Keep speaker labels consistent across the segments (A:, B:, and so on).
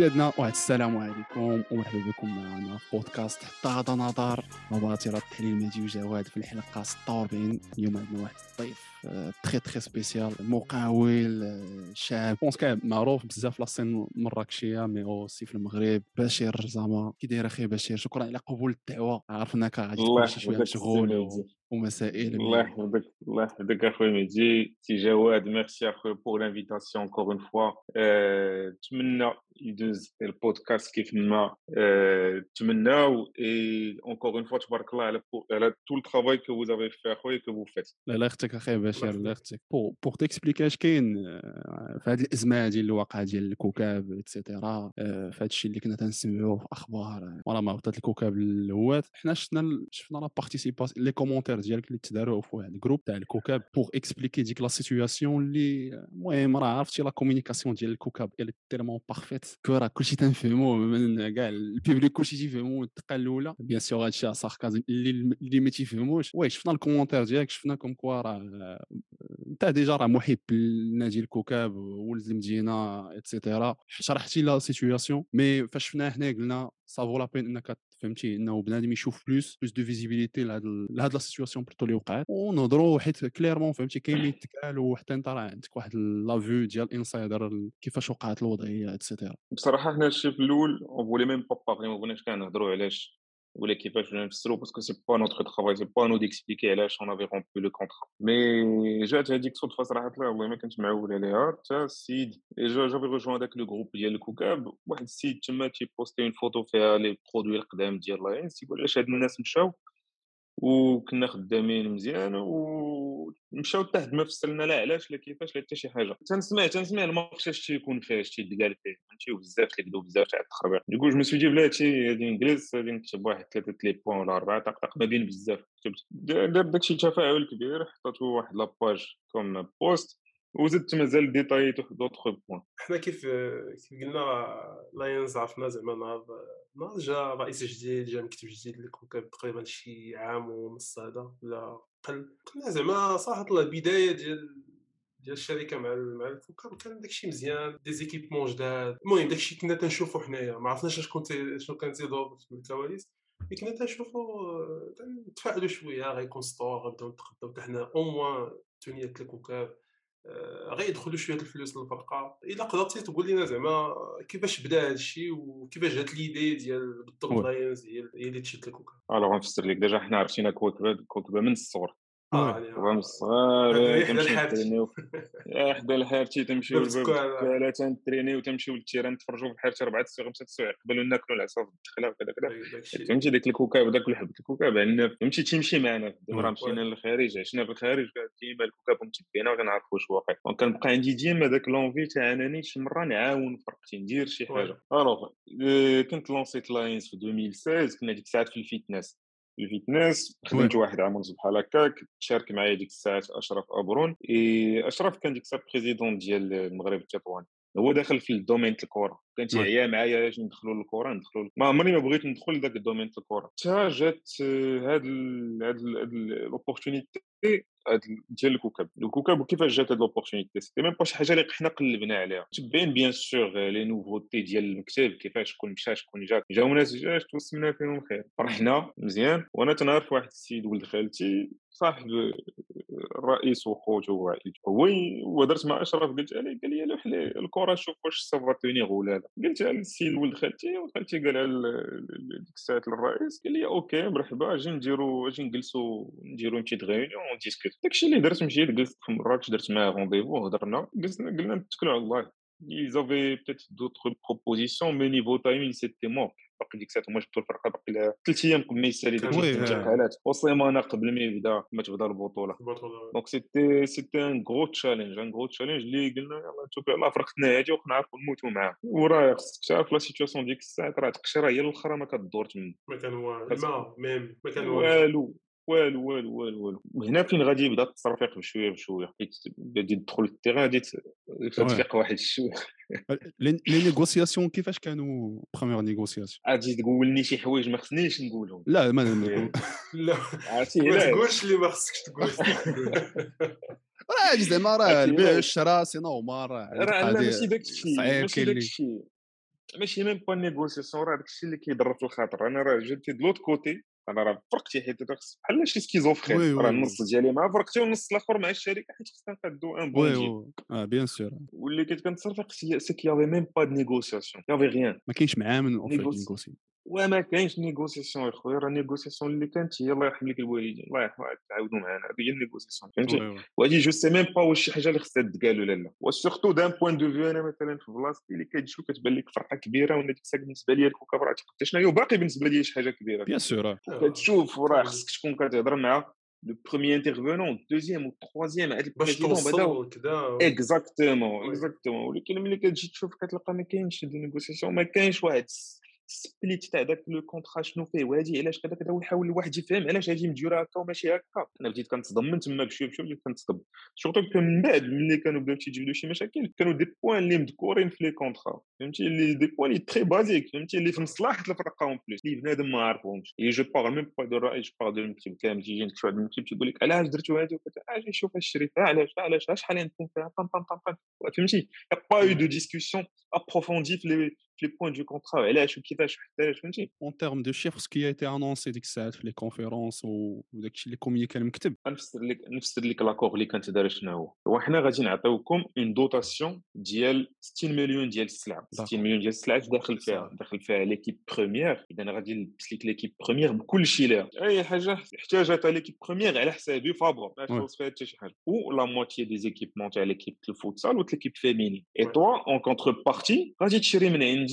A: ديالنا واحد السلام عليكم. ومرحبا بكم معنا في بودكاست حتى هذا نظر. مباشرة التحليل مهدي وجواد في الحلقة 46 اليوم عندنا واحد الضيف تخي تخي سبيسيال مقاول آه، شاب. بونس كان معروف بزاف في لاسين مراكشيه مي اوسي في المغرب. بشير زعما. كي داير أخي بشير شكرا على قبول الدعوة. عرفناك غادي تكون شي شوية مشغول ومسائل
B: الله يحفظك الله يحفظك اخويا مهدي سي جواد ميرسي اخويا بور لانفيتاسيون انكور اون فوا نتمنى يدوز البودكاست كيف ما تمناو اي انكور اون فوا تبارك الله على على تو الترافاي كو فوز افي في اخويا كو فو فيت
A: لا لا أختك أخي بشير لا أختك بور بور تيكسبليكي اش كاين في هذه الازمه ديال الواقع ديال الكوكاب اكسيتيرا في هذا الشيء اللي كنا تنسمعوه في أخبار ولا ما هبطت الكوكاب الهوات حنا شفنا شفنا لا بارتيسيباسيون لي كومونتير ديالك اللي تداروا في واحد الجروب تاع الكوكاب بور اكسبليكي ديك لا سيتوياسيون اللي المهم راه عرفتي لا كومونيكاسيون ديال الكوكاب اللي تيرمون بارفيت كو راه كلشي تنفهموه من كاع البيبليك كلشي تيفهمو الدقه الاولى بيان سور هادشي ساركازم اللي اللي ما تيفهموش وي شفنا الكومونتير ديالك شفنا كوم كوا راه انت déjà راه محب لنادي الكوكاب ولد المدينة et cetera شرحتي la situation mais فاش شفناه حنا قلنا ça vaut la peine انك فهمتي؟ إنه بنادم يشوف plus plus de visibilité لهاد لهاد la situation plutôt اللي وقعت ونهضروا حيت clairement فهمتي كاين اللي يتقال وحتى أنت راه عندك واحد la vue ديال insider كيفاش وقعت الوضعية et
B: cetera بصراحة حنا الشيء في الأول on voulait même pas parler ما بغيناش كاع نهضروا علاش ولا كيفاش ولا نفسروا parce que c'est pas notre travail c'est pas nous d'expliquer علاش on avait rompu le contrat mais جات هذيك صدفه صراحة والله ما كنت معول عليها حتى السيد جا j'avais rejoint داك le groupe ديال الكوكاب واحد السيد تما تيبوستي une photo فيها les produits القدام ديال لاينس تيقول علاش هاد الناس مشاو وكنا خدامين مزيان ومشاو حتى ما فسرنا لا علاش؟ لا كيفاش؟ لا حتى شي حاجة. تنسمع تنسمع المارشي اش تيكون فيه اش تيتقال فيه. فهمتي وبزاف تيكدو بزاف تاع التخربيق. ديكو جو مسوي دي بلاتي هادي انجليز غادي نكتب واحد ثلاثة لي بوان ولا اربعه طقطق ما بين بزاف. كتبت دار داكشي تفاعل كبير حطيتو واحد لاباج كوم بوست وزدت مازال ديتايت واحد دوطخ بوان
C: حنا كيف كيف قلنا لاينز عرفنا زعما نهار نهار جا رئيس جديد جا مكتب جديد اللي كان تقريبا شي عام ونص هذا ولا قل. كنا زعما صراحة البداية ديال ديال الشركة مع مع الكوكب كان داكشي مزيان. دي زيكيبمون جداد. المهم داكشي كنا تنشوفو حنايا. ما عرفناش شكون شنو كان تيدور في الكواليس مي كنا تنشوفو تنتفائلوا شوية غيكون ستور غنبداو نتقداو حنا أو موان تونيه الكوكب غيدخلوا شوية الفلوس للفرقه إلا قدرتي تقول لنا زعما كيفاش بدا هذا الشيء وكيفاش جات l'idée ديال بالضبط لاينز هي اللي تشد الكوكا
B: الوغ نفسر لك déjà حنا عرفتينا كوكبه كوكبه من الصغر
C: آه
B: من الصغار تمشيو حدا الحارتي تمشيو للباب تنترينيو تمشيو للتيران نتفرجوا في الحارتي أربعة السوايع خمسة السوايع قبل ناكلوا العصا في الدخله وكذا كذا. فهمتي داك الكوكاب وداك الحب الكوكاب عندنا فهمتي تيمشي معنا دابا مشينا للخارج عشنا في الخارج ديما الكوكاب متبعينا وكنعرفوا واش واقع. donc كنبقى عندي ديما داك l'envie تاع أنني شي مرة نعاون فرقتي ندير شي حاجة. alors كنت lancit لاينز في 2016 كنا ديك الساعات في ال fitness ال fitness خدمت واحد عام ونص بحال هكاك تشارك معايا ديك الساعات أشرف أبرون. أشرف كان ديك الساعة président ديال المغرب التطواني هو داخل في ال domaine الكره كان تيعيا معايا اش ندخلوا للكره ندخلوا ما عمري ما بغيت ندخل لذاك ال domaine الكره حتى جات هاد هاد l'opportunité ديال الكوكب. الكوكب وكيفاش جات هاد l'opportunité c'était même pas شي حاجة اللي حنا قلبنا عليها. تبين bien sûr les nouveautés ديال المكتب كيفاش شكون مشى شكون جا. جاو ناس جاش توسمنا فيهم الخير. فرحنا مزيان وأنا تنعرف واحد السيد ولد خالتي. صاحب الرئيس وخوته هو وهضرت مع أشرف قلت عليه قال لي لوح الكره شوف واش ça va tenir ولا لا قلت على السيد ولد خالتي وخالتي قال ديك الساعة للرئيس قال لي OK مرحبا أجي نديرو أجي نجلسو نديرو une petite réunion و discute داكشي اللي درت مشيت جلست في مراكش درت معاه rendez-vous هضرنا قلنا قلنا نتكلوا على الله. Ils avaient peut-être d'autres propositions mais niveau timing c'était mort باقي ديك الساعة هما جبتوا الفرقة باقي ثلاث أيام قبل ما يسالي داك الانتقالات وسيمانه قبل ما يبدأ ما تبدأ البطولة. donc c'était c'était un gros challenge un gros challenge اللي قلنا يلاه نشوفوا يلاه فرقتنا هادي وكنعرفوا نموتوا معاها. وراه خصك تعرف la situation ديك الساعة راه تقشيره هي الأخرى ما كدور تما
C: ما كان والو même ما كان
B: والو. والو والو والو والو. وهنا فين غادي يبدا التصرفيق بشويه بشويه. حيت غادي تدخل لل terrain غادي تفيق واحد الشويه
A: les négociations كيفاش كانوا premières négociations؟
B: غادي تقولني شي حوايج ما خصنيش نقولهم.
A: لا ما
C: لا. عرفتي ما تقولش اللي ما خصكش تقول.
A: راه زعما راه البيع والشراء سي نورمال راه
B: راه ماشي داك الشيء ماشي داك الشيء. ماشي ميم با نيغوسياسيون راه داكشي اللي كيضر في الخاطر. أنا راه جيتي دو لوت كوتي أنا راه فرقتي حيت بحال شي سكيزوفرين راه النص ديالي مع فرقتي والنص الآخر مع الشركة حيت خصنا نقادو ان بون
A: وي آه بيان سور
B: واللي كنت كنتصرف سي كي يافي ميم با دو نيغوسياسيون y avait rien
A: ما كاينش معامل en fait négocier
B: وما كاينش négociation يا خويا راه ال négociation اللي كانت هي الله يرحم لك الوالدين الله يرحم تعاودوا معنا هذه هي ال négociation فهمتي وهذه je sais même pas واش شي حاجة اللي خصها تقال ولا لا و surtout d'un point de vue أنا مثلا في بلاصتي اللي كتجي وكتبان لك فرقه كبيره وأنا ديك الساعة بالنسبة لي الكوكب راه حتى شنو هي باقي بالنسبة لي شي حاجة كبيره
A: bien sûr
B: كتشوف راه خصك تكون كتهضر مع le premier intervenant, deuxième ou troisième, le président
C: بدا
B: exactement exactement ولكن ملي كتجي تشوف كتلقى ما كاينش des négociations ما كاينش واحد السبليت تاع داك le contrat شنو فيه وهادي علاش كذا كذا ويحاول الواحد يفهم علاش هادي مديوره هكا وماشي هكا. أنا بديت كنتصدم من تما بشويه بشوية بديت كنتصدم. surtout من بعد ملي كانوا بداو تيجيو شي مشاكل كانوا des points اللي مذكورين في les contrats فهمتي؟ اللي des points اللي très basiques فهمتي؟ اللي في مصلحة الفرقة en plus اللي بنادم ما عرفهمش et je parle même pas de رأي je parle de المكتب كامل. تيجي شي واحد المكتب تيقول لك علاش درتو هادي وكذا أجي شوف الشركة علاش؟ علاش؟ شحال نكون فيها طم طم طم فهمتي؟ pas de discussion approfondie في les les points du contrat. علاش وكيفاش وحتاش فهمتي
A: en termes de chiffres ce qui était annoncé ديك الساعات في les conférences وداك الشيء اللي communiqua المكتب
B: نفسر لك نفسر لك l'accord اللي كانت دار شنو هو هو حنا غادي نعطيوكم une dotation ديال 60 مليون ديال السلعه 60 مليون ديال السلعه داخل فيها داخل فيها l'équipe première اذا غادي نلبس لك l'équipe première بكل شيء ليها اي حاجة احتاجتها l'équipe première على حسابي فابور ما تخلص فيها حتى شي حاجة و la moitié des équipements تاع l'équipe الفوتسال و l'équipe féminine et toi en contrepartie غادي تشري من عندي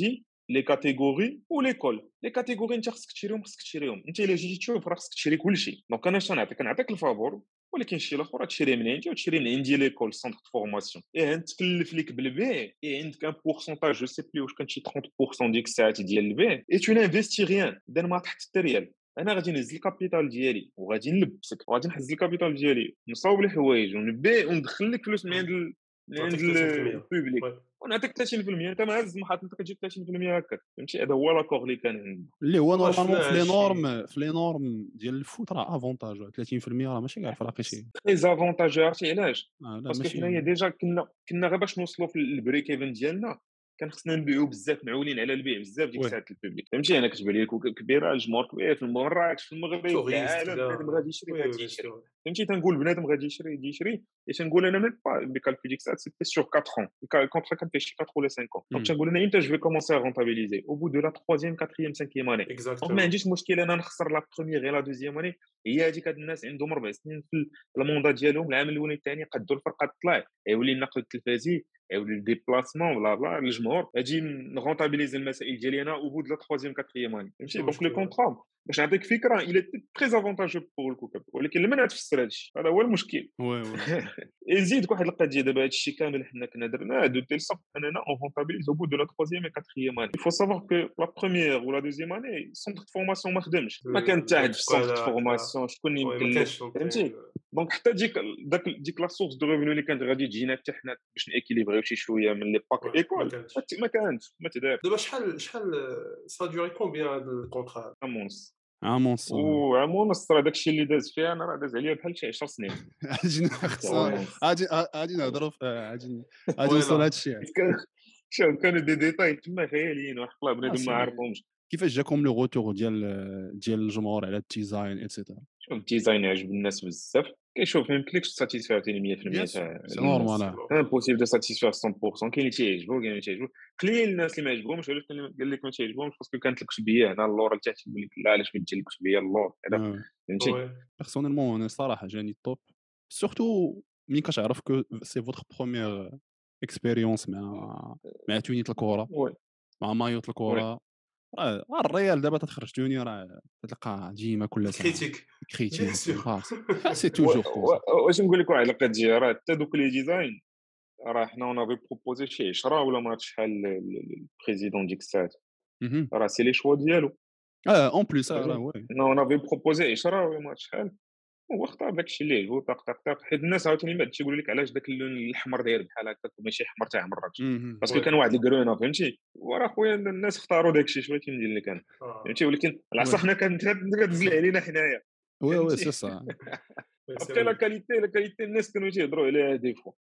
B: les catégories و l'école les catégories انت خصك تشريهم خصك تشريهم. انت إلا جيتي تشوف راه خصك تشري كلشي donc أنا شنو نعطيك؟ نعطيك الفابور ولكن شي الآخر تشري من عندي وتشري من عندي l'école centre de formation et نتكلف لك بالبيع et عندك un pourcentage je sais plus واش كان شي 30% ديك الساعات ديال البيع et tu n'investis rien اذا ما تحت حتى ريال. أنا غادي نهز ال capital ديالي. وغادي نلبسك. وغادي نحز ال capital ديالي. نصاوب الحوايج ونبيع وندخل لك فلوس من عند من عند ال public ونعطيك 30% أنت ما هز محط أنت كتجيب 30% هكاك فهمتي؟ هذا هو l'accord اللي كان عندنا.
A: اللي هو normalement في les normes في les normes ديال ال foot راه avantage 30% راه ماشي كاع فراقي شي.
B: très avantage عرفتي علاش؟ parce que حنايا déjà كنا كنا غير باش نوصلوا في ال break-even ديالنا. كان خصنا نبيعوا بزاف معولين على البيع بزاف ديك الساعات ال public فهمتي؟ أنا كتبان لي كبيرة الجمهور كبير في مراكش في المغرب بنادم غادي يشري غادي يشري. فهمتي؟ تنقول بنادم غادي يشري غادي يشري. et تنقول أنا même pas les calculs ديك الساعات c'était sur 4 ans ال contrat كان فيه شي 4 ولا 5 ans donc تنقول أنا إمتى je vais commencer à rentabiliser au bout de la 3 4 5 année donc ما عنديش مشكل أنا نخسر la première غير la deuxième année هي هذيك هاد الناس عندهم ربع سنين في الموندا ديالهم العام الأولاني الثاني قدوا الفرقة تطلع. يولي النقل التلفازي. يولي déplacement blabla الجمهور أجي ن rentabiliser المسائل ديالي أنا au bout de la 3 4 année فهمتي donc le contrat باش نعطيك فكره إلى très avantageux pour الكوكب ولكن لما تفسر هذا الشيء هذا هو المشكل.
A: oui oui
B: يزيدك واحد القضية دابا هذا الشيء كامل حنا كنا درناه de telle sorte أننا on rentabilise au bout de la 3 et 4 année il faut savoir que la première ou la deuxième année ال centre de formation ما خدمش ما كان حتى واحد في ال centre de formation شكون يمكن فهمتي donc حتى ديك داك ديك la source de revenus اللي كانت غادي تجينا حتى حنا باش n équilibrer و شي شوية من les packs école ما كانش. ما تدار.
C: دابا شحال شحال ça a duré combien هذا ال
B: contrat immense
A: عام ونص
B: وعام ونص راه داكشي اللي داز فيها أنا راه داز عليا بحال شي 10 سنين.
A: غادي غادي غادي نهضروا غادي غادي نوصل لهذا الشيء
B: شوف كانوا دي ديتاي تما خياليين وحق الله بنادم ما عرفهمش
A: كيفاش جاكم le retour ديال ديال الجمهور على ال design et cetera
B: شوف ال design عجب الناس بزاف كيشوف ما يمكنلكش ت satisfaire 100%
A: c'est normal
B: impossible de satisfaire 100% كاين اللي تيعجبو كاين اللي تيعجبو قليل الناس اللي ما عجبهمش علاش قال لك ما تيعجبهمش parce que كانت لك شبيه هنا اللور لتحت يقول لك لا علاش ما لك شبيه اللور فهمتي
A: personnellement أنا صراحة جاني ال top surtout ملي كتعرف que c'est votre première expérience مع مع تونيت الكره مع مايوت الكره راه الريال دابا تخرج tenue راه تلقى ديما كل سنة
C: critique
A: critique c'est toujours
B: واش نقول لك واحد القضية راه حتى دوك les designs راه حنا on avait proposé شي 10 ولا ما شحال ال président ديك الساعات راه c'est les choix ديالو.
A: آه en plus راه oui
B: on avait proposé 10 ولا ما شحال. هو اختار داك الشيء اللي عجبو طاق طاق طاق. حيت الناس عاوتاني بعد تيقولوا لك علاش داك اللون الأحمر داير بحال هكاك ماشي أحمر تاع مراكش parce que كان واحد الكرونه فهمتي؟ وراه خويا الناس اختاروا داك الشيء شوية كيندير لك أنا فهمتي؟ ولكن العصا حنا كانت كتزل علينا حنايا.
A: oui oui c'est ça
B: après la qualité la qualité الناس كانوا تيهضروا عليها défaut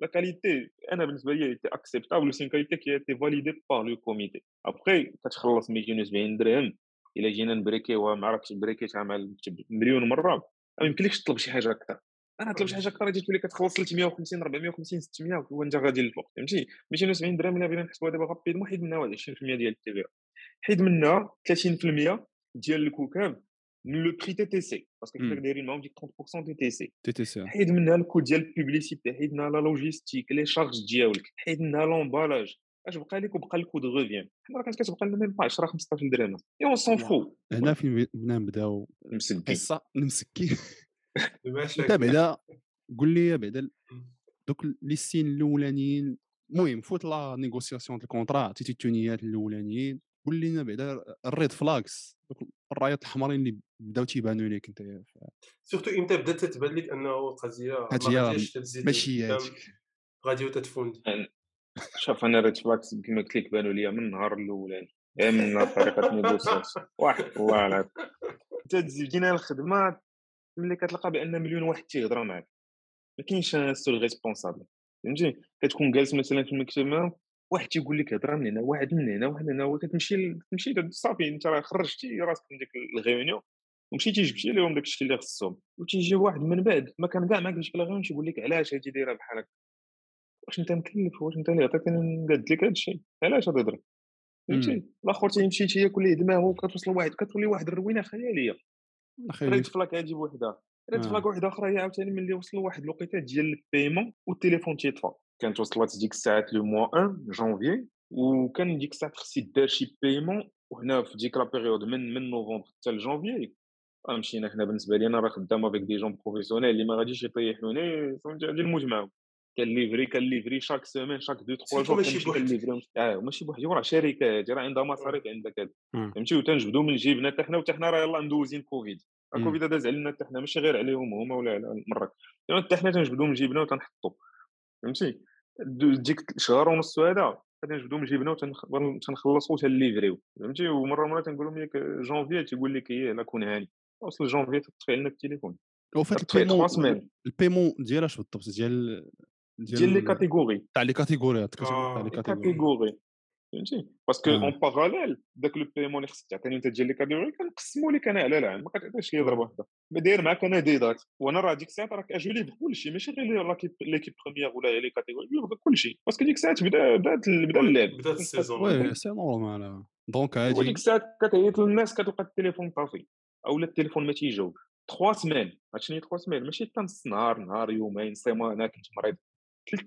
B: la qualité أنا بالنسبة لي était acceptable c'est qualité qui était validée par le comité après كتخلص 270 درهم إلا جينا ن brique يوها ما عرفتش brique يتها مع مليون مرة. ما يمكنلكش تطلب شي حاجة أكثر. أنا طلب شي حاجة أكثر غادي تولي كتخلص 350 450 600 وانت غادي للفوق فهمتي؟ 270 درهم الا بغينا نحسبوها دابا rapidement حيد منها 20% ديال ال TVA حيد منها 30% ديال الكوكاب من le prix TTC parce que كيفاش دايرين معاهم ديك 30%
A: TTC TTC
B: حيد منها ال coût ديال ال publicité حيد منها la logistique les charges ديالك حيد منها l'emballage اش بقى لك وبقى ال coût de revient حنا راه كانت كتبقى لنا même 10 15 درهم. et on s'en fout.
A: هنا فين بدنا نبداو
B: parce
A: que قصه انت بعدا قول لي بعدا دوك les scènes الأولانيين المهم فوت la négociation ال contrat تيتي ال tenue ات الأولانيين. قول لنا بعدا ال red flags الرايات الحمرين اللي بداو تيبانوا لك انت
C: surtout إمتى بدات تبان لك أنه قضية ما غاديش تزيد
A: ماشي هادشي
C: غادي تتفوند
B: شوف أنا red flags كما قلت لك بانوا لي من النهار الأولاني من طريقه négociation. واحد والله العظيم انت بدينا الخدمه ملي كتلقى بأن مليون واحد تيهضر معاك. ما كاينش seul responsable فهمتي؟ كتكون جالس مثلا في المكتب واحد تيقول لك هضرة من هنا واحد من هنا واحد من هنا وكتمشي تمشي صافي أنت راه خرجتي راسك من ديك الـ réunion ومشيتي جبتي لهم داك الشيء اللي خصهم وتيجي واحد من بعد ما كان كاع معاك في الـ réunion تيقول لك علاش هادي دايرة بحال هكا واش انت مكلف واش انت اللي عطيتني نقاد لك هذا الشيء؟ علاش تهضر فهمتي؟ الآخر تيمشي تياكل ليه دماغه كتوصل واحد كتولي واحد الروينة خيالية. red flag هادي بوحدها. red flag واحدة أخرى هي عاوتاني ملي وصلوا واحد الوقيتة ديال الـ paiement والتليفون تيطفى. كانت وصلت ديك الساعات le mois 1 جونفي وكان ديك الساعات خص يدار شي paiement وهنا في ديك la période من من نوفمبر حتى لجونفي مشينا هنا. بالنسبة لي أنا راه خدام avec des gens professionnels اللي ما غاديش يطيحوني فهمتي؟ غادي نموت معاهم. كان livrer كان livrer chaque semaine chaque deux trois jours
C: ماشي بوحدي
B: آه ماشي بوحدي راه شركة راه عندها مصاريف عندك هذا فهمتي؟ وتنجبدوا من جيبنا حتى حنا وحتى حنا راه يلاه ندوزين كوفيد. كوفيد داز علينا حتى حنا ماشي غير عليهم هما ولا على المراك حتى حنا تنجبدوا من جيبنا وتنحطوا فهمتي؟ ديك شهر ونص هذا غادي نجبدو من جيبنا وتنخلصوا تن livrer يو فهمتي؟ ومرة مرة تنقول لهم ياك جونفي تيقول لك إيه لا كون هاني. وصل جونفي تطفي لنا التليفون.
A: وفات البيمون الـ paiement ديال اش بالضبط؟ ديال
B: ديال les catégories
A: تاع les catégories ات
B: تاع لي كاتيجوري فهمتي parce que en parallèle داك le paiement اللي خصك تعطيني انت ديال les catégories كنقسمو لك أنا على العام ما كتعطيش لي ضربه واحدة ما داير معاك أنا ديدات وأنا راه ديك الساعة راك اجولي بكلشي ماشي غير ليكيب بروميير ولا لي كاتيجوري بكلشي باسكو ديك الساعة بدا بدات بدا اللعب
C: بدات السيزون
A: وي سي نورمال دونك هادي
B: وديك الساعة كتعيط للناس كتلقى التليفون طافي أو التليفون ما تيجاوب 3 سمان عرفتي 3 سمان ماشي حتى نص نهار نهار يومين سيمانه كنت مريض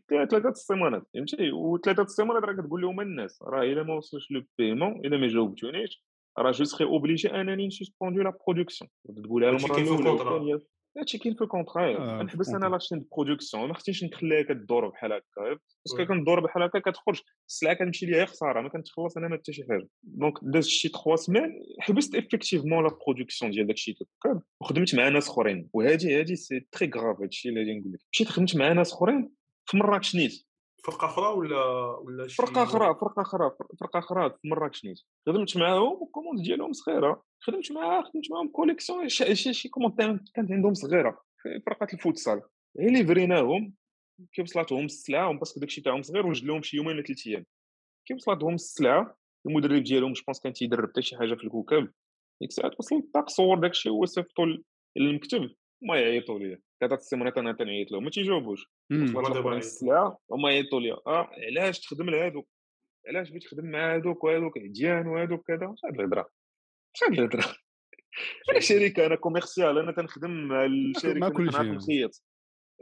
B: ثلاثة السيمانات فهمتي وثلاثه السيمانات راه كتقول لهم الناس راه الا ما وصلش لو بيمون الا ما جاوبتونيش راه je serai obligé انني ن suspendre la production تقولها المره الاولى هادشي كاين في الـ contrat نحبس أنا la chaîne de production ما خصنيش نخليها كدور بحال هكا parce que كندور بحال هكا كتخرج السلعه كنمشي ليها خساره ما كنتخلص أنا ما حتى شي حاجة donc داز شي 3 سمان حبست effectivement la production ديال داكشي وخدمت مع ناس اخرين وهادي هادي c'est très grave هادشي اللي غادي نقول لك مشيت خدمت مع ناس اخرين في مراكش نيت
C: فرقة أخرى ولا ولا
B: شي فرقة أخرى فرقة أخرى فرقة أخرى في مراكش نيت خدمت معاهم وال commande ديالهم صغيرة. خدمت معاها خدمت معاهم collection شي شي commande كانت عندهم صغيرة في فرقة الفوتسال. غير livrer يناهم كي وصلتهم السلعة parce que داكشي تاعهم صغير وجد لهم شي يومين ولا ثلاث أيام. كي وصلتهم السلعة المدرب ديالهم جو كان تيدرب حتى شي حاجة في الكوكب. ديك الساعة وصلت طاق صور داكشي وصيفطو للمكتب. ما يعيطوا لي ثلاث السيمانات أنا تنعيط لهم ما تيجاوبوش السلعه هما يعيطوا لي آه علاش تخدم لهادوك علاش بغيت تخدم مع هادوك وهادوك عديان وهادوك كذا هاد الهضره هاد الهضره أنا شركه أنا commercial أنا تنخدم مع الشركة
A: مع كل شيء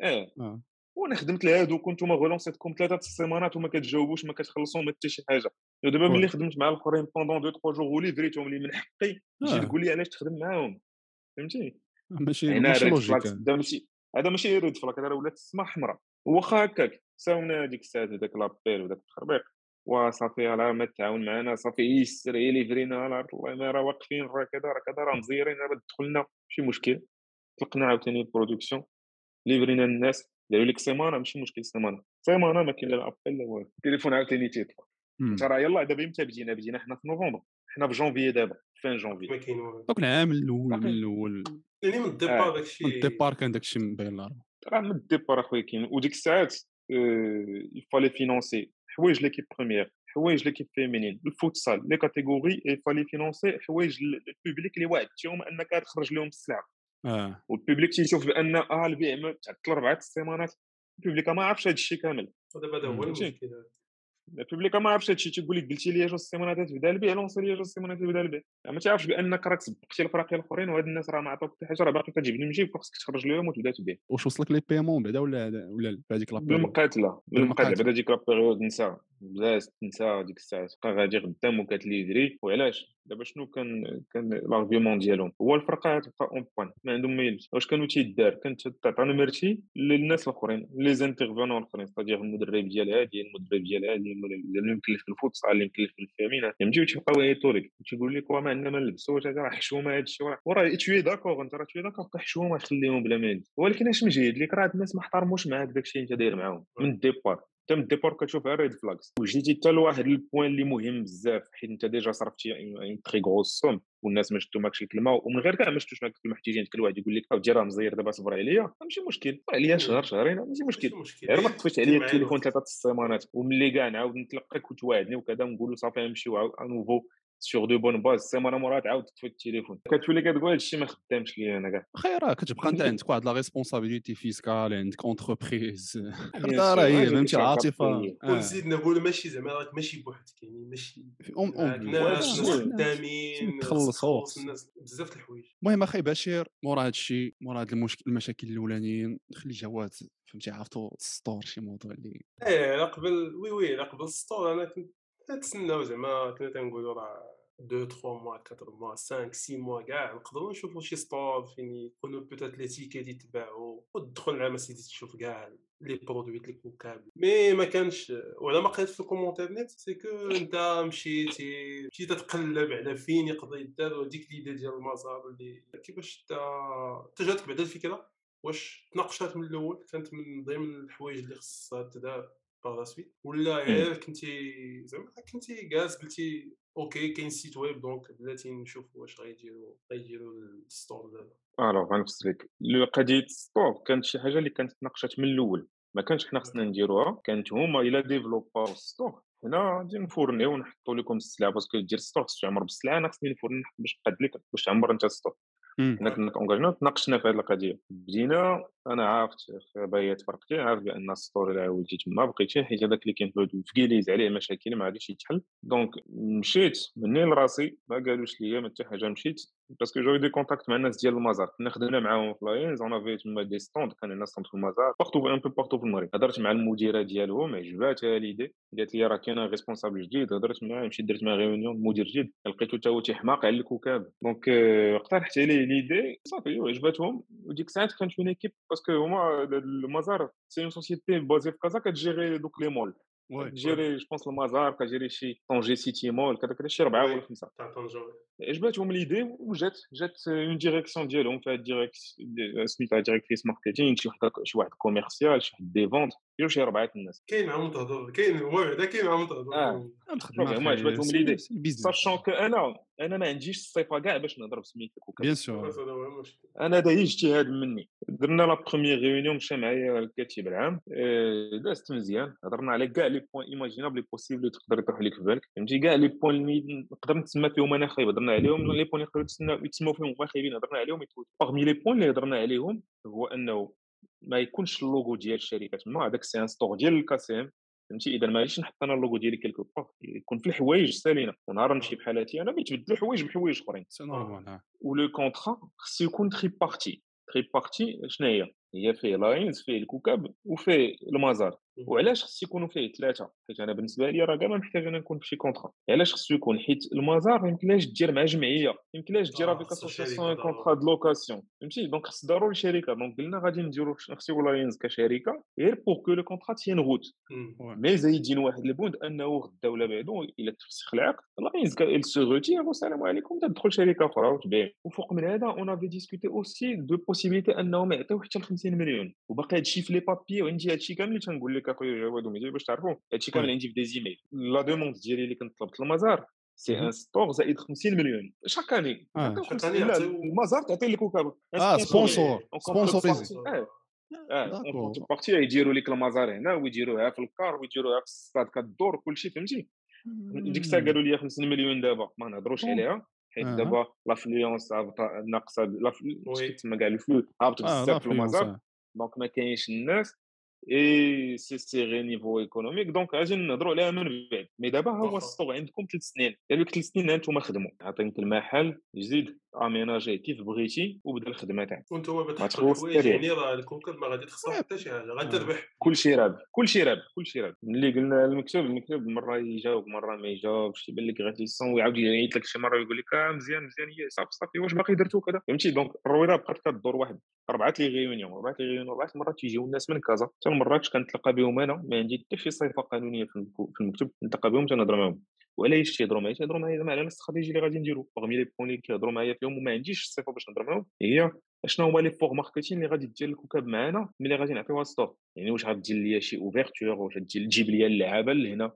B: آه آه. وأنا خدمت لهادوك وأنتم relancer يتكم ثلاثة السيمانات وما كتجاوبوش ما كتخلصوهم حتى شي حاجة ودابا ملي خدمت مع الاخرين pendant deux trois jours و livrer يتهم اللي من حقي تجي تقول لي علاش تخدم معاهم فهمتي
A: ماشي ماشي logique
B: هذا ماشي هذا ماشي red flag هذا ولات السما حمراء. واخا هكاك صاوبنا هذيك الساعة هذاك l'appel وداك التخربيق وصافي راه ما تعاون معنا صافي يسر livrer ينا على الله ما راه واقفين راه كذا راه كذا راه مزيرين راه دخلنا ماشي مشكل. طلقنا عاوتاني الـ production. livrer ينا الناس داروا لك سيمانة ماشي مشكل سيمانة. سيمانة ما كاين لا appel لا والو. التليفون عاوتاني انت راه يلاه دابا إمتى بدينا بدينا حنا في نوفمبر. حنا في جونفي دابا. fin janvier
C: ما كاين والو
A: دوك العام الأول من الأول
C: يعني من الـ départ داكشي
A: من الديبار كان داكشي مبين
B: راه من الـ départ اخويا كاين وديك الساعات il fallait financer حوايج l'équipe première حوايج l'équipe féminine الفوتسال les catégories il fallait financer حوايج الـ public اللي وعدتيهم انك تخرج لهم السلعه
A: آه
B: وال public تيشوف بان آه البيع تعطل اربعه السيمانات الـ public ما عرفش هذا الشيء كامل
C: هذا هو المشكل
B: البوبليك ما عرفش هادشي تيقول لك قلتي لي جوج سيمانات تبدا البيع لونسي لي جوج سيمانات تبدا البيع ما تعرفش بانك راك سبقتي الفراقي الآخرين وهاد الناس راه ما عطاوك حتى حاجة راه باقي كتجيب المجيب خاصك تخرج لهم وتبدأ تبيع.
A: واش وصلك لي بيمون بعدا ولا ولا في هذيك
B: لابيريود بالمقاتلة بالمقاتلة. بعدا ديك لابيريود نسى. بدا نسى ديك الساعة تبقى غادي قدام وكتليفري وعلاش؟ دابا شنو كان كان لارغيومون ديالهم؟ هو الفرقة تبقى اون بوان ما عندهم ما يلبس. واش كانوا تيدار؟ كانت تعطى نمرتي للناس الآخرين لي زانترفونون الآخرين ستادير المدرب ديال هادي المدرب ديال هادي اللي مكلف في الفوتسال اللي مكلف في الفامينا يمشيو تيبقاو يعيطوا لك تيقول لك ما عندنا ما نلبسوش هذا راه حشومة هذا الشيء وراه توي داكور انت؟ راه توي داكور حشومة خليهم بلا ما ولكن اش مجيد لك؟ راه الناس ما احترموش معاك داكشي اللي انت داير معاهم. من الـ départ من الـ départ كتشوف red flags وجيتي حتى لواحد الـ point اللي مهم بزاف حيت انت déjà صرفتي une très grosse somme والناس ما شفتو ماكش الكلمة ومن غير كاع ما شفتوش معاك الكلمة حتى كل واحد يقول لك اودي راه مزير دابا صبر عليا ماشي مشكل عليا شهر شهرين ماشي مشكل. غير ما طفيتش عليا التليفون ثلاثة السيمانات. وملي كاع نعاود نتلقاك وتواعدني وكذا ونقولوا صافي نمشيو nouveau. sur de bonnes bases السيمانه مورا تعاود تطفي التليفون. كتولي كتقول هادشي ما خدامش ليا أنا كاع.
A: خير راه كتبقى أنت عندك واحد la responsabilité fiscale عندك entreprise راه هي فهمتي العاطفه
C: ونزيد نقول ماشي زعما راك ماشي بوحدك يعني ماشي ناس خدامين
A: تخلصوا
C: بزاف د الحوايج.
A: المهم أخي بشير مورا هادشي مورا هاد المشاكل الأولانيين خلي جواد فهمتي عرفتو ت store شي موضوع اللي
C: إيه على قبل oui oui على قبل ال store أنا كنت نتسناو زعما كنا تنقولوا راه 2 3 موا 4 موا 5 6 موا كاع نقدروا نشوفوا شي store فين يكونوا peut-être les tickets يتباعوا وتدخل العام سيدي تشوف كاع les produits لي كوكابل mais ما كانش وعلى ما قريت في ال commentaire نيت c'est que انت مشيتي مشيتي تقلب على فين يقدر يدار وديك l'idée ديال المزار اللي كيفاش انت جاتك بعدا الفكرة؟ واش تناقشات من الأول؟ كانت من ضمن الحوايج اللي خصها تدار par suite ولا غير كنتي زعما كنتي جالس قلتي OK كاين site web donc بلاتي نشوف واش غيديروا غيديروا ال store دابا
B: alors غنفسر لك قضيه ال store كانت شي حاجة اللي كانت تناقشات من الأول ما كانش حنا خصنا نديروها كانت هما إلا développ او ال store حنا غادي ن fourni و ونحطوا لكم السلعه parce que دير store خصو يعمر بالسلعه أنا خصني ن fourni باش نقاد لك باش تعمر انت ال store حنا كنا engagé نا تناقشنا في هذه القضية. بدينا أنا عرفت بايات فرقتي عارف بأن ال store اللي وليتي تما بقيتي حيت هذاك اللي كاين في كيليز عليه مشاكل ما غاديش يتحل. donc مشيت مني لراسي ما قالوش لي ما حتى حاجة مشيت. parce que j'ai des contacts مع الناس ديال المزار كنا خدمنا معاهم في لاينز on avait تما des stands كان عندنا stand في المزار partout un peu partout في المغرب هضرت مع المديره ديالهم عجباتها l'idée قالت لي راه كاين responsable جديد هضرت معاه مشيت درت معاه réunion مدير جديد لقيتو حتى هو تيحماق على الكوكاب donc اقترحت عليه l'idée صافي عجباتهم وديك الساعات كانت une équipe parce que هما المزار c'est une société basée في كازا كت gérer دوك les malls gérer je pense المزار ك gérer شي Tanger City Mall كذا كذا شي ربعه ولا خمسه
C: تاع طنجه
B: عجباتهم l'idée وجات جات une direction ديالهم فيها direction سميتها directrice marketing شي واحد شي واحد commercial شي واحد des ventes يجيو شي ربعه الناس
C: كاين معاهم تهضر كاين هو بعدا كاين معاهم تهضر
B: آه هما عجباتهم l'idée sachant que أنا أنا ما عنديش الصفة كاع باش نهضر بسميتك
A: bien sûr
B: أنا هذا هي اجتهاد مني. درنا la première réunion مشى معايا الكاتب العام دازت مزيان. هضرنا على كاع les points imaginables اللي تقدر يطرح لك في بالك. فهمتي؟ كاع les points اللي نقدر نتسمى فيهم أنا خايب. هضرنا عليهم les points يقدروا يتسموا فيهم هما خايبين. هضرنا عليهم parmi les points اللي هضرنا عليهم هو أنه ما يكونش اللوغو ديال الشركة تما هذاك c'est un store ديال ال KACM فهمتي؟ إذا ما غاديش نحط أنا اللوغو ديالي quelque part يكون في الحوايج سالينا ونهار نمشي بحالاتي أنا يتبدلوا حوايج بحوايج أخرين.
A: c'est normal
B: و le contrat خصو يكون tripartie tripartie شنو هي؟ هي فيه لاينز فيه الكوكب وفيه المزار. وعلاش خص يكونوا فيه ثلاثة حيت أنا بالنسبة لي راه كاع ما محتاج أنا نكون في شي contrat. علاش خصو يكون؟ حيت المزار ما يمكنلاش دير مع جمعية ما يمكنلاش دير avec association contrat de location. فهمتي؟ donc خص ضروري شركة. donc قلنا غادي نديرو نخصيو لاينز كشركة غير pour que le contrat tienne route mais زايدين واحد البند أنه غدا ولا بعدو إلا تفسخ العقد لاينز il se retire. والسلام عليكم. تدخل شركة أخرى. وتبيع وفوق من هذا on avait discuté aussi de possibilité انهم يعطيو حتى ل 50 مليون. وباقي هادشي في les papiers وعندي هادشي كامل اللي تنقول لك. اخويا جواد وميدي باش تعرفوا هادشي كامل عندي في des emails la demande ديالي اللي كنت طلبت المزار c'est un store زائد 50 مليون
C: chaque année
B: المزار تعطي لك
A: آه sponsor
B: sponsorisé آه partie يديروا لك المزار هنا ويديروها في الكار ويديروها في الستاد كدور كلشي فهمتي ديك الساعة قالوا لي 50 مليون دابا ما نهضروش عليها حيت دابا l'affluence ناقصه تسمى كاع ال flux
A: هابط
B: بزاف في المزار donc ما كاينش الناس et c'est serré niveau économique donc غادي نهضروا عليها من بعد mais دابا هو ال store عندكم ثلاث سنين. لك ثلاث سنين أنتم خدموا عطينك المحل جديد aménagé كيف بغيتي وبدا الخدمة تاعك.
C: وأنتم بتحطوا الحوايج يعني راه الكوكب ما غادي تخسر حتى شي حاجة غتربح
B: كلشي رابح كلشي رابح كلشي رابح. ملي قلنا المكتب المكتب مرة يجاوب مرة ما يجاوبش يبان لك غا تي sonne ويعاود يعيط لك شي مرة يقول لك آه مزيان مزيان هي صافي صافي واش باقي درتو كذا فهمتي؟ donc الرويضه بقات كدور واحد. اربعه les réunions اربعه les réunions اربعه مرات تيجيو الناس من كازا حتى مراكش كنتلاقى بهم أنا ما عندي حتى شي صفه قانونية في المكتب نتلاقى بهم تنهضر معاهم. وعلاش تيهضروا معايا تيهضروا معايا زعما على الاستراتيجي اللي غادي نديرو. parmi les points اللي كيهضروا معايا فيهم وما عنديش الصفه باش نهضر معاهم هي شنو هما les efforts marketing اللي غادي دير الكوكب معانا ملي غادي نعطيوها store يعني واش غادير ليا شي ouverture واش تجيب ليا اللعابة لهنا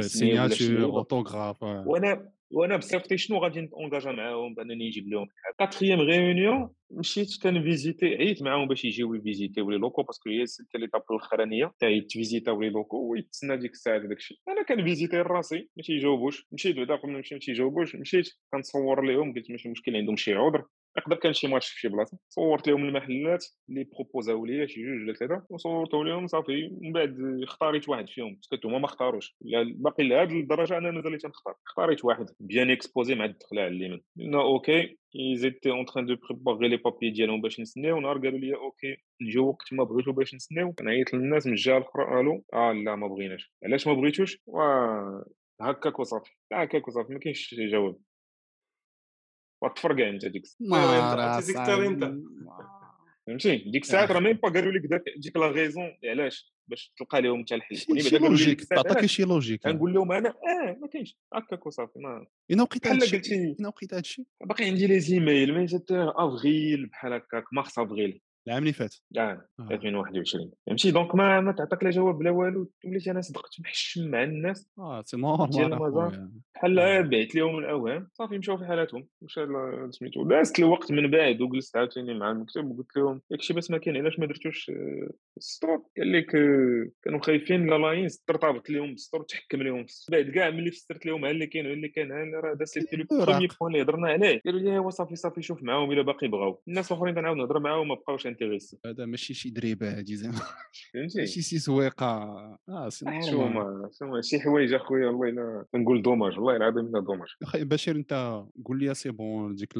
A: signature autographe
B: وأنا وأنا بصفتي شنو غادي نونجاجا معاهم بانني نجيب لهم quatrième réunion مشيت كن visiter عييت معاهم باش يجيو ي visiter و les locaux parce que هي c'était l'étape الاخرانيه تاع ت visiter او les locaux ويتسنى ديك الساعة داك الشيء أنا كن visiter راسي ما تيجاوبوش مشيت بعدا قبل ما نمشي ما تيجاوبوش مشيت كنصور لهم قلت ماشي مشكل عندهم شي عذر يقدر كان شي ماتش في شي بلاصة صورت لهم المحلات اللي proposé او ليا شي جوج ولا ثلاثة وصورتهم لهم صافي من بعد اختاريت واحد فيهم parce que هما ما اختاروش. باقي لهاد الدرجة أنا مازال تنختار. اختاريت واحد bien exposé مع الدخلة على اليمين. قلنا OK étaient en train de préparer les papiers ديالهم باش نسناو نهار قالوا لي OK نجيو وقت ما بغيتو باش نسناو كنعيط للناس من الجهة الأخرى قالوا آه لا ما بغيناش. علاش ما بغيتوش؟ هكاك وصافي هكاك وصافي ما كاينش جواب. وتفرقع انت ديك
C: الساعة انت
B: فهمتي ديك الساعة راه même pas قالوا لك ديك لا غيزون علاش باش تلقى لهم حتى الحل
A: شي logique تعطيك شي logique
B: نقول لهم أنا آه ما كاينش هكاك وصافي ما
A: اين وقيت هادشي اين وقيت هادشي
B: باقي عندي لي زيميل مي افريل بحال هكاك mars avril
A: العام اللي فات.
B: آه 2021 فهمتي donc ما ما تعطيك لا جواب لا والو وليت أنا صدقت محشم مع الناس.
A: آه c'est normal
B: بحال بعت لهم الاوهام صافي مشاو في حالاتهم. مشى سميتو. دازت الوقت من بعد وجلست عاوتاني مع المكتب وقلت لهم ياكشي بس ما كاين علاش ما درتوش السطور؟ قال لك كانوا خايفين لا لاينز ترتبط لهم بالسطور تحكم لهم بعد كاع ملي فسرت لهم اللي كاين اللي كان راه دازت les premiers points اللي هضرنا عليه. قالوا لي هو صافي صافي شوف معاهم إلا باقي بغاو. الناس الاخرين كنعاود نهضر معاهم ما بقاوش intéressés
A: هذا ماشي شي دريبه هادي زعما.
B: فهمتي؟
A: ماشي شي سويقة. آه
B: c'est normal شي حوايج أخويا والله الا نقول dommage. والله العظيم الا دوماج.
A: أخي بشير أنت قول لي c'est bon ديك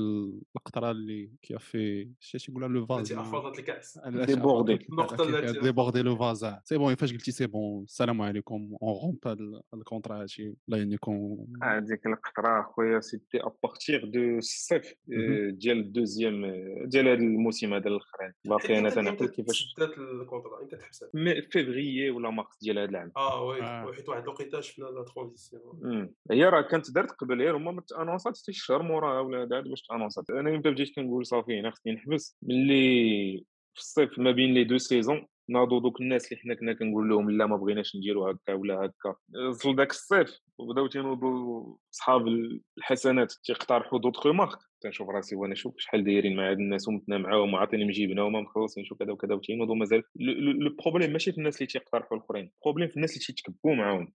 A: القطرة اللي كيفي شي تيقولها le
C: vase افاضت الكاس
B: déborder
C: النقطه
A: déborder le vase c'est bon فاش قلتي c'est bon السلام عليكم on هذا ال contrat هادشي الله يهنيكم
B: هذيك القطره اخويا c'était à partir de الصيف ديال ال deuxième ديال هذا الموسم هذا الاخراني باقي أنا تنعقل كيفاش؟
C: بدات ال contrat انت تحسب
B: فيفريي ولا مارس ديال هذا العام.
C: آه oui حيت واحد الوقيته شفنا la transition.
B: هي راه كانت دارت قبل غير هما ما ت annonçات حتى شهر موراها ولا دارت باش ت annonçات. أنا إمتى بديت كنقول صافي أنا خصني نحبس ملي في الصيف ما بين les deux saisons ناضوا دوك الناس اللي حنا كنا كنقول لهم لا ما بغيناش نديروا هكا ولا هكا. وصل داك الصيف وبداو تينوضوا صحاب الحسنات تيقترحوا d'autres marques تنشوف راسي وأنا شوف شحال دايرين مع هاد الناس ومتنا معاهم وعاطيني مجيبنا وما مخلصين شو كذا وكذا وتينوضوا مازال. le problème ماشي في الناس اللي تيقترحوا الآخرين ال problème في الناس اللي تيتكبوا معاهم.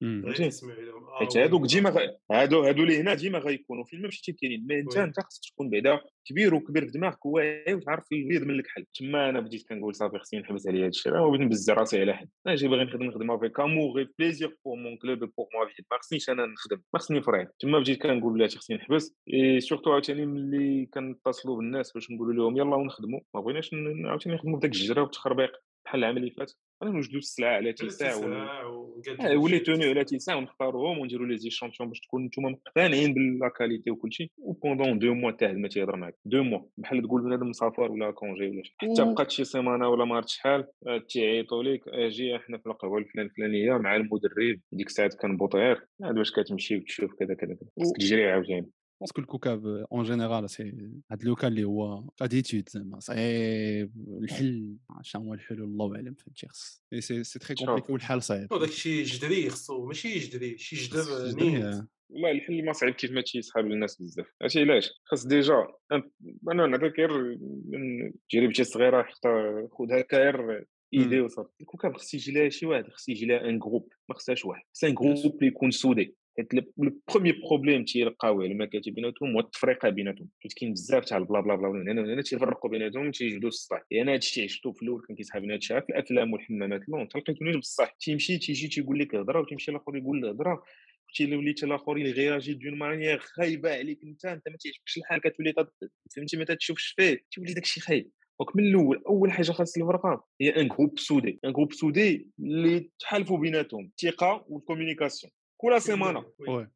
B: حيت هادوك ديما هادو هادو اللي هنا ديما غيكونوا فين ما مشيتي كاينين mais انت انت خصك تكون بعدا كبير وكبير في دماغك واعي وتعرف البيض من الكحل. تما أنا بديت كنقول صافي خصني نحبس على هذا الشيء ما بغيت نبزع راسي على حد. أنا جاي باغي نخدم نخدم avec amour et plaisir pour mon club pour moi fête ما خصنيش أنا نخدم ما خصني نفرح تما بديت كنقول بلاتي خصني نحبس. surtout عاوتاني ملي كنتصلوا بالناس باش نقولوا لهم يلاه ونخدموا ما بغيناش عاوتاني نخدموا في داك الجره والتخربيق بحال العام اللي فات أنا نوجدوا السلعة على تيساع و les tenues على تيساع ونختاروهم ونديروا les échantillons باش تكون نتوما مقتنعين ب la qualité وكلشي و pendant deux mois تاع ما تيهضر معاك deux mois بحال تقول بنادم مسافر ولا congé ولا شي. حتى بقات شي سيمانة ولا ما عرفت شحال تيعيطوا لك آجي إحنا في القهوة الفلان الفلانية مع المدرب ديك الساعات كان بوطير عاد واش كتمشي وتشوف كذا كذا خصك تجري عاوتاني.
A: parce que الكوكاب en général c'est هاد لوكا اللي هو habitude زعما صعيب الحل شنو هو الحلول الله اعلم فهمتي خص c'est c'est très compliqué والحل صعيب
C: داك الشيء جدري خصو ماشي جدري شي جدر نيت
B: والله الحل ما صعيب كيف ما تيسحاب للناس بزاف عرفتي علاش خاص déjà أنا نعطيك غير من تجربتي الصغيره حتى خذها غير ايدي وصافي الكوكب خص يجي لها شي واحد خص يجي لها un groupe ما خصهاش واحد خصها un groupe اللي يكون soudé حيت le premier problème تيلقاوه المكاتب بيناتهم هو التفرقه بيناتهم. حيت كاين بزاف تاع البلا بلا بلا هنا وهنا تيفرقوا بيناتهم تيجدوا الصح. يعني هذا الشيء عشتو في الأول كان كيسحابني هذا الشيء في الأفلام والحمامات لون تلقيتوني بصح. تيمشي تيجي تيقول لك هضرة وتيمشي الآخر يقول له هضرة. وليت الآخر ي réagir d'une manière خايبة عليك أنت أنت ما تعجبكش الحال كتولي فهمتي؟ ما تشوفش فيه. تولي داكشي خايب. donc من الأول أول حاجة خاص الفرقة هي un groupe soudé un groupe soudé اللي تحالفوا بيناتهم. الثقه وال communication كل سيمانة.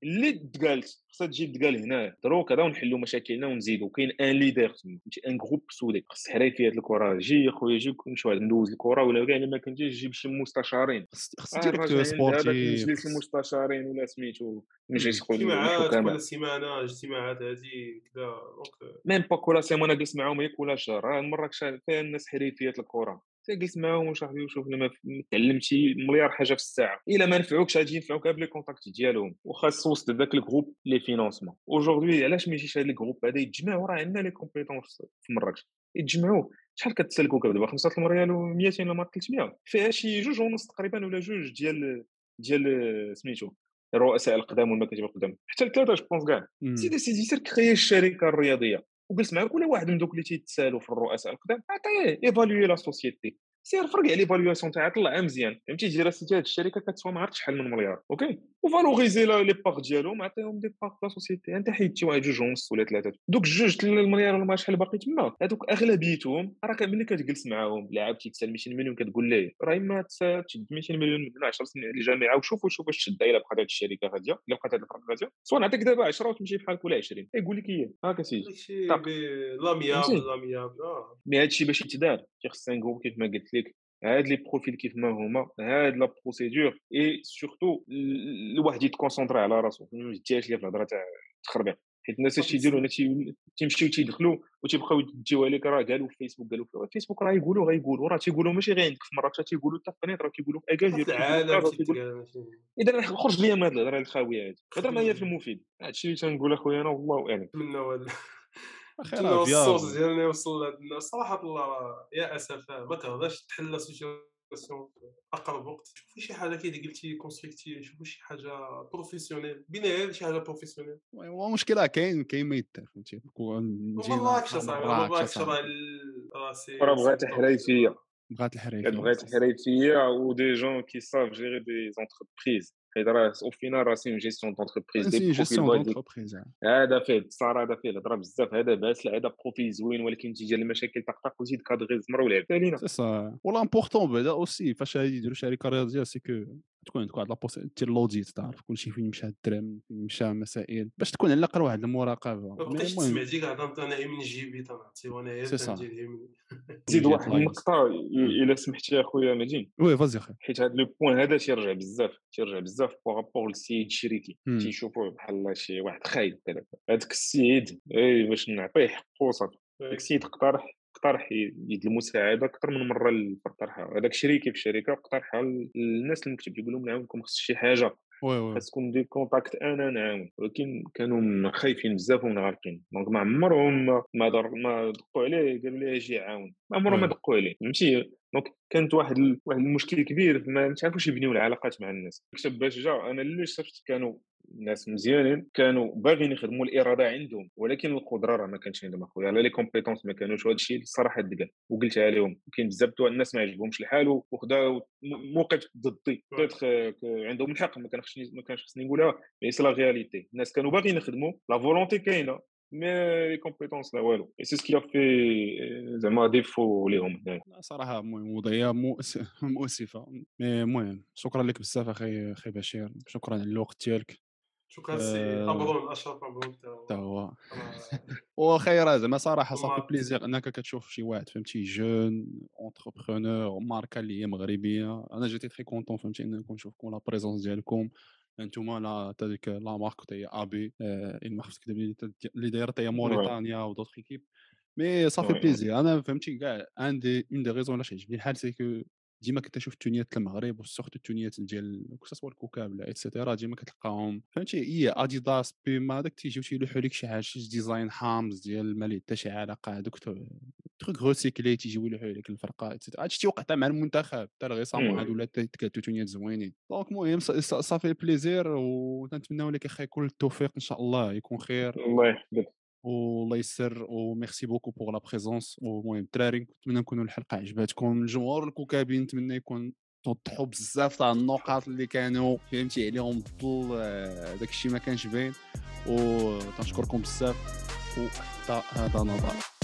B: اللي تقالت خصها تجي تقال هنا درو كذا ونحلوا مشاكلنا ونزيدوا كاين un leader تما un groupe soudé. خص حريفيه الكرة. جي خويا جي كل شوية ندوز الكرة ولا كاع ما كنتيش جيب شي مستشارين.
A: خص directeur sportif
B: نجلس المستشارين ولا سميتو.
C: نجي اجتماعات كل سيمانة اجتماعات هذه كذا
B: même pas كل سيمانة جلس معاهم هي كل شهر. مره فيها الناس حريفيه الكرة. جلس معاهم وشرح وشوف لما تعلمتي مليار حاجة في الساعة. إلا ما نفعوكش غادي ينفعوك ب les contacts ديالهم. وخاص وسط ذاك الجروب les financements. Aujourd'hui علاش ما يجيش هذا الجروب هذا يتجمعوا راه عندنا les compétences في مراكش. يتجمعوا. شحال كتسلكوا دابا 5 ريال و 200 ولا 300 فيها شي جوج ونص تقريبا ولا جوج ديال ديال سميتو الرؤساء القدام والمكاتب القدام. حتى الثلاثه جو بونس كاع. سيدي سيدي سير كريي الشركة الرياضيه وجلس معاك ولا واحد من دوك اللي تيتسالوا في الرؤساء القدام عطيه ايفالوي لا سوسيتي. سير فرق على ليفاليواسيون تاعها طلعها مزيان. فهمتي؟ دير سيتي هاد الشركة كتسوى ما عرفتش شحال من مليار. أوكي؟ وفالوريزي لي باغ ديالهم عطيهم دي باغ لا سوسيتي. أنت حيدتي واحد جوج ونص ولا ثلاثة. دوك جوج المليار ولا ما شحال باقي تما. هذوك أغلبيتهم راك ملي كتجلس معاهم لاعب تيتسال 200 مليون كتقول ليه؟ راه اما تشد 200 مليون من 10 سنين للجامعه وشوف وشوف واش تشد إلا بقات هاد الشركة غادية إلا بقات هاد الفرق غادية. سواء نعطيك دابا 10 وتمشي بحالك ولا 20 يقول لك هي. هاكا سيدي
C: لامياب لامياب
B: مي هادشي باش يتدار. خص نقول كيف ما قلت لك هاد les profils كيف ما هما هاد la procédure et surtout الواحد يت concentrer على راسو. ما يديهاش ليه في الهضرة تاع التخربيق حيت الناس اش تيديروا هنا تيمشيو تيدخلوا وتيبقاو يديو عليك راه قالوا في فيسبوك قالوا في فيسبوك راه يقولوا غيقولوا. راه تيقولوا ماشي غير عندك. في مراكش تيقولوا حتى في راه تيقولوا في اكادير إذا خرج ليا من هاد الهضرة الخاوية هادي. هضرة ما هي في المفيد. هادشي اللي تنقول اخويا أنا والله
C: أعلم. الصوت ديالنا يوصل للناس صراحة الله يا أسف ما تهضرش تحل situation أقرب وقت. شوفوا شي حاجة كي قلتي constructive شوفوا شي حاجة professionnelle بينا غير شي حاجة professionnelle
A: هو مشكلة كاين كاين ما يدار فهمتي؟
C: والله اكش صاحبي والله اكش راسي
B: راه بغات حريفيه
A: بغات الحريفيه
B: بغات الحريفيه ودي جون كي ساف جيري دي زونتربريز حيت راه فينال راه سي اون جيستيون دونتربريز
A: سي جيستيون دونتربريز
B: هذا فيه الصراحه هذا فيه الهضره بزاف هذا باس هذا بروفيل زوين ولكن تيجي المشاكل طق طق وزيد كادغي زمر ولعب علينا
A: سي سا ولا امبورطون بعدا اوسي فاش يديروا شركه رياضيه سي كو تكون عندك واحد لابوس دير لوديت تعرف كلشي فين مشى الدرهم فين مشى مسائل باش تكون على الأقل واحد المراقبة.
C: ما بقيتش تسمع ديك أنا من جيبي تنعطي وأنا غير
B: زيد واحد النقطة إلا سمحتي أخويا مدين
A: oui vas-y أخي.
B: حيت هذا le point هذا تيرجع بزاف تيرجع بزاف par rapport للسيد الشريكي تيشوفوه بحال شي واحد خايب هذاك السيد إي باش نعطيه حقه صافي. داك السيد اقترح اقترح يد المساعدة أكثر من مرة للفرق هذاك الشريكي في الشركة اقترحها للناس المكتب يقول لهم نعاونكم خص شي حاجة. خاص تكون des contacts أنا نعاون. ولكن كانوا خايفين بزاف ومنغلقين donc ما عمرهم ما در ما دقوا عليه قالوا ليه أجي عاون ما عمرهم ما دقوا عليه. فهمتي؟ donc كانت واحد واحد المشكل كبير ما تعرفوش يبنيو العلاقات مع الناس. كتب باش جا أنا اللي شفت كانوا ناس مزيانين كانوا باغيين يخدموا الإرادة عندهم ولكن القدرة راه ما كانش عندهم أخويا. لا les compétences ما كانوش وهذا الشيء الصراحه دقال وقلتها لهم كاين بزاف الناس ما عجبهمش الحال وخداو موقف ضدي. عندهم الحق ما كانش ما كانش خصني نقولها mais c'est la réalité الناس كانوا باغيين يخدموا la volonté كاينة mais les compétences لا والو. et c'est ce qui fait زعما défaut ليهم
A: صراحة المهم وضعيه مؤسفة. mais المهم شكرا لك بزاف أخي أخي بشير. شكرا على الوقت ديالك.
C: شكرا سي امرون اشرف امرون
A: حتى هو وخير زعما صراحة صافي plaisir إنك كتشوف شي واحد فهمتي jeune entrepreneur ماركة اللي هي مغربية. أنا جيتي très content فهمتي انكم نشوفكم la présence ديالكم. أنتم لا تا ديك لا مارك حتى هي ابي ما خفتك اللي دايرة حتى هي موريتانيا ودوطخ ايكيب مي صافي بليزير أنا فهمتي كاع عندي اون دي ريزون علاش عجبني الحال سي كو ديما كتشوف التونيات المغرب وسورتو التونيات ديال كسوا الكوكاب لا ايتترا ديما كتلقاهم. فهمتي؟ هي اديداس بيما داك تيجيو تيلوحوا لك شي حاجة شي ديزاين حامز ديال ما ليه حتى شي علاقة هذوك تروك غوسيكلي تيجيو يلوحوا لك الفرقة ايتترا هادشي تيوقع حتى مع المنتخب حتى ريسامون هادو ولات تكاتو تونيات زوينين. دونك المهم صافي بليزير ونتمناو لك أخي كل التوفيق إن شاء الله يكون خير.
B: الله يحفظك.
A: والله يسر و merci beaucoup pour la présence ومهم الدراري نتمنى نكونوا الحلقة عجباتكم الجمهور الكوكابي نتمنى يكون توضحوا بزاف تاع النقاط اللي كانوا فهمتي؟ عليهم الظل داك الشيء ما كانش باين. وتنشكركم بزاف وحتى هذا نظر.